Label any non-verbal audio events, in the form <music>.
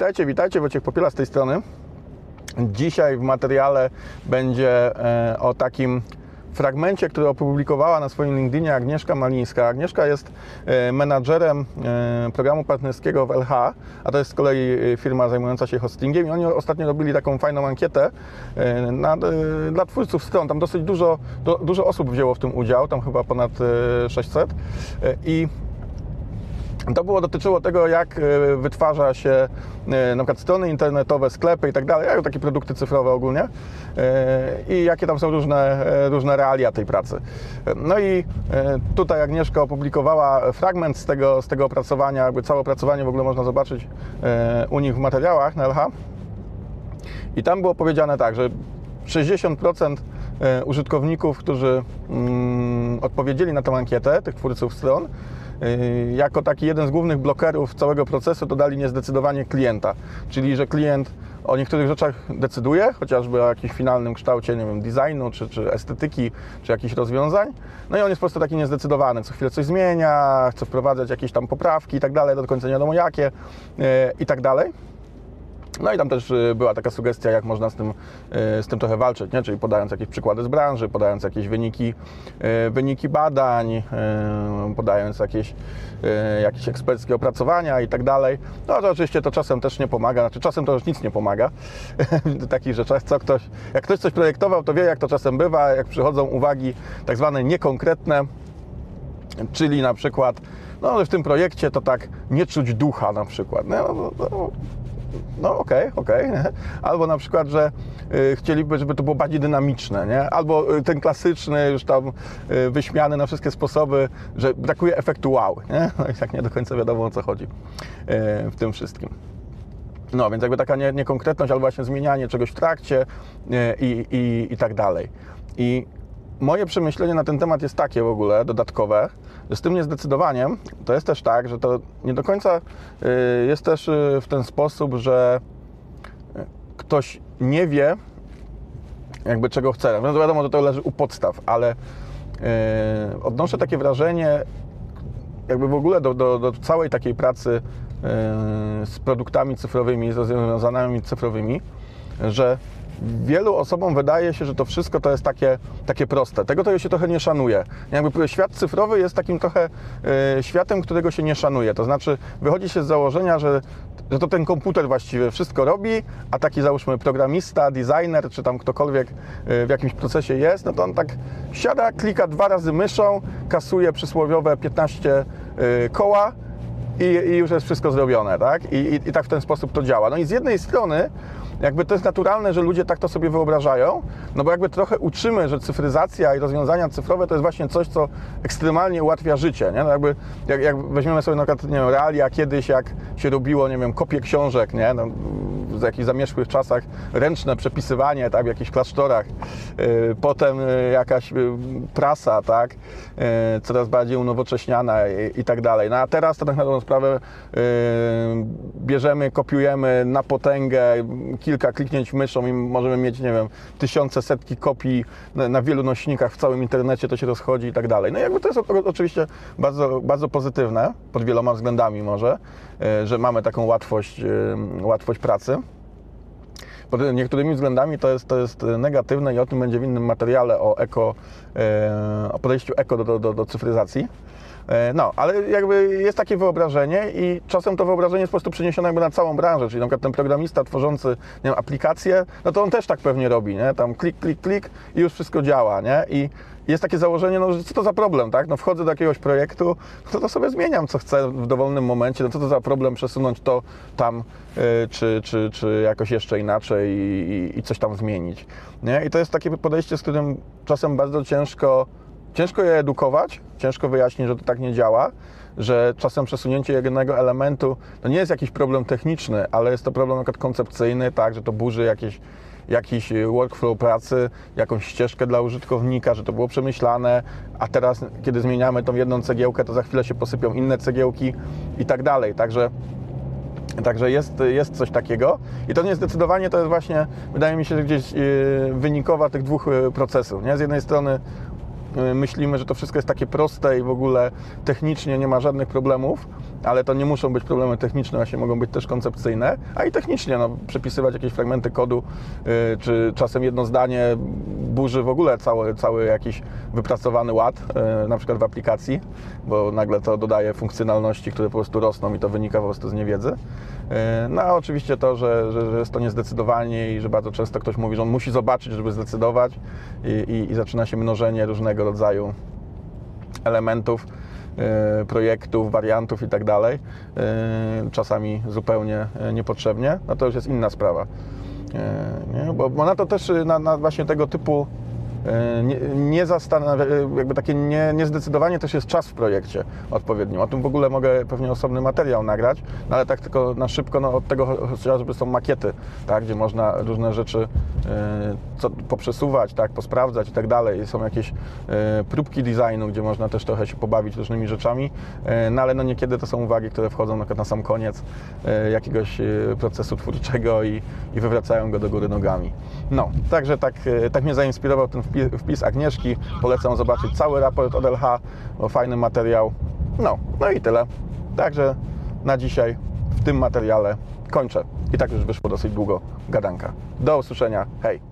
Witajcie, witajcie, Wojciech Popiela z tej strony. Dzisiaj w materiale będzie e, o takim fragmencie, który opublikowała na swoim LinkedInie Agnieszka Malińska. Agnieszka jest e, menadżerem e, programu partnerskiego w LH, a to jest z kolei firma zajmująca się hostingiem i oni ostatnio robili taką fajną ankietę na, dla twórców stron. Tam dosyć dużo, do, dużo osób wzięło w tym udział, tam chyba ponad 600 i to było dotyczyło tego, jak e, wytwarza się e, na przykład strony internetowe, sklepy i tak dalej, takie produkty cyfrowe ogólnie e, i jakie tam są różne, różne realia tej pracy. No i tutaj Agnieszka opublikowała fragment z tego, z tego opracowania, jakby całe opracowanie w ogóle można zobaczyć u nich w materiałach na LH. I tam było powiedziane tak, że 60% użytkowników, którzy mm, odpowiedzieli na tę ankietę, tych twórców stron, jako taki jeden z głównych blokerów całego procesu dodali niezdecydowanie klienta, czyli że klient o niektórych rzeczach decyduje, chociażby o jakimś finalnym kształcie, nie wiem, designu, czy, czy estetyki, czy jakichś rozwiązań. No i on jest po prostu taki niezdecydowany, co chwilę coś zmienia, chce wprowadzać jakieś tam poprawki i tak dalej, do końca nie wiadomo jakie yy, i tak dalej. No i tam też y, była taka sugestia, jak można z tym, y, z tym trochę walczyć, nie? czyli podając jakieś przykłady z branży, podając jakieś wyniki, y, wyniki badań, podając jakieś, jakieś eksperckie opracowania i tak dalej. No to oczywiście to czasem też nie pomaga, znaczy czasem to już nic nie pomaga <laughs> w takich rzeczach, co ktoś, jak ktoś coś projektował, to wie jak to czasem bywa, jak przychodzą uwagi tak zwane niekonkretne, czyli na przykład no w tym projekcie to tak nie czuć ducha na przykład. No, no, no, no okej, okay, okej. Okay. Albo na przykład, że y, chcieliby, żeby to było bardziej dynamiczne, nie? Albo y, ten klasyczny, już tam y, wyśmiany na wszystkie sposoby, że brakuje efektu wow, nie? <laughs> No i tak nie do końca wiadomo o co chodzi w tym wszystkim. No, więc jakby taka nie, niekonkretność albo właśnie zmienianie czegoś w trakcie i, i tak dalej. I moje przemyślenie na ten temat jest takie w ogóle, dodatkowe, że z tym niezdecydowaniem to jest też tak, że to nie do końca y, jest też y, w ten sposób, że y, ktoś nie wie, jakby czego chce. No wiadomo, że to leży u podstaw, ale odnoszę takie wrażenie, jakby w ogóle do, do, do całej takiej pracy z produktami cyfrowymi, z rozwiązaniami cyfrowymi, że wielu osobom wydaje się, że to wszystko to jest takie, takie proste. Tego to się trochę nie szanuje. Jakby świat cyfrowy jest takim trochę y, światem, którego się nie szanuje. To znaczy wychodzi się z założenia, że, że to ten komputer właściwie wszystko robi, a taki załóżmy programista, designer, czy tam ktokolwiek y, w jakimś procesie jest, no to on tak siada, klika dwa razy myszą, kasuje przysłowiowe 15 y, koła, i, i, już jest wszystko zrobione, tak? I, i, I, tak w ten sposób to działa. No i z jednej strony jakby to jest naturalne, że ludzie tak to sobie wyobrażają, no bo jakby trochę uczymy, że cyfryzacja i rozwiązania cyfrowe to jest właśnie coś, co ekstremalnie ułatwia życie, nie? No jakby, jak, jak weźmiemy sobie na przykład, nie wiem, realia kiedyś, jak się robiło, nie wiem, kopie książek, nie? No, w jakichś zamieszłych czasach ręczne przepisywanie, tak, w jakichś klasztorach, yy, potem yy, jakaś yy, prasa, tak, coraz bardziej unowocześniana i, i, tak dalej. No a teraz to tak na dobrą sprawę bierzemy, kopiujemy na potęgę, kilka kliknięć myszą i możemy mieć, nie wiem, tysiące, setki kopii na, na wielu nośnikach w całym internecie, to się rozchodzi i tak dalej. No i jakby to jest oczywiście bardzo, bardzo pozytywne, pod wieloma względami może, że mamy taką łatwość, łatwość pracy pod niektórymi względami to jest, to jest negatywne i o tym będzie w innym materiale o eko, e, o podejściu eko do, do, do cyfryzacji. E, no, ale jakby jest takie wyobrażenie i czasem to wyobrażenie jest po prostu przeniesione jakby na całą branżę, czyli na przykład ten programista tworzący nie wiem, aplikację, no to on też tak pewnie robi, nie? Tam klik, klik, klik i już wszystko działa, nie? I jest takie założenie, no, że co to za problem, tak? No wchodzę do jakiegoś projektu, no to sobie zmieniam, co chcę w dowolnym momencie, no co to za problem przesunąć to tam, yy, czy, czy, czy jakoś jeszcze inaczej i, i, i coś tam zmienić, nie? I to jest takie podejście, z którym czasem bardzo ciężko Ciężko je edukować, ciężko wyjaśnić, że to tak nie działa, że czasem przesunięcie jednego elementu to nie jest jakiś problem techniczny, ale jest to problem na przykład koncepcyjny, tak, że to burzy jakieś jakiś workflow pracy, jakąś ścieżkę dla użytkownika, że to było przemyślane, a teraz, kiedy zmieniamy tą jedną cegiełkę, to za chwilę się posypią inne cegiełki i tak dalej. Także Także jest, jest coś takiego i to niezdecydowanie to jest właśnie, wydaje mi się, że gdzieś yy, wynikowa tych dwóch yy, procesów. Nie? Z jednej strony myślimy, że to wszystko jest takie proste i w ogóle technicznie nie ma żadnych problemów, ale to nie muszą być problemy techniczne, właśnie mogą być też koncepcyjne, a i technicznie, no, przepisywać jakieś fragmenty kodu, y, czy czasem jedno zdanie burzy w ogóle cały, cały jakiś wypracowany ład, y, na przykład w aplikacji, bo nagle to dodaje funkcjonalności, które po prostu rosną i to wynika po prostu z niewiedzy. Y, No a oczywiście to, że, że, że jest to niezdecydowanie i że bardzo często ktoś mówi, że on musi zobaczyć, żeby zdecydować i, i, i zaczyna się mnożenie różnego rodzaju elementów, e, projektów, wariantów i tak dalej, e, czasami zupełnie e, niepotrzebnie, no to już jest inna sprawa. E, Nie? Bo, bo na to też, e, na, na właśnie tego typu e, nie, nie zastanawia, e, jakby takie nie, niezdecydowanie też jest czas w projekcie odpowiednim. O tym w ogóle mogę pewnie osobny materiał nagrać, no ale tak tylko na szybko, no od tego chociażby są makiety, tak, gdzie można różne rzeczy e, co, poprzesuwać, tak, posprawdzać i tak dalej. Są jakieś e, próbki designu, gdzie można też trochę się pobawić różnymi rzeczami, e, no ale no niekiedy to są uwagi, które wchodzą na, na sam koniec e, jakiegoś e, procesu twórczego i, i wywracają go do góry nogami. No, także tak, e, tak mnie zainspirował ten wpis, Agnieszki. Polecam zobaczyć cały raport od LH, bo fajny materiał. No, no i tyle. Także na dzisiaj w tym materiale kończę. I tak już wyszło dosyć długo gadanka. Do usłyszenia. Hej!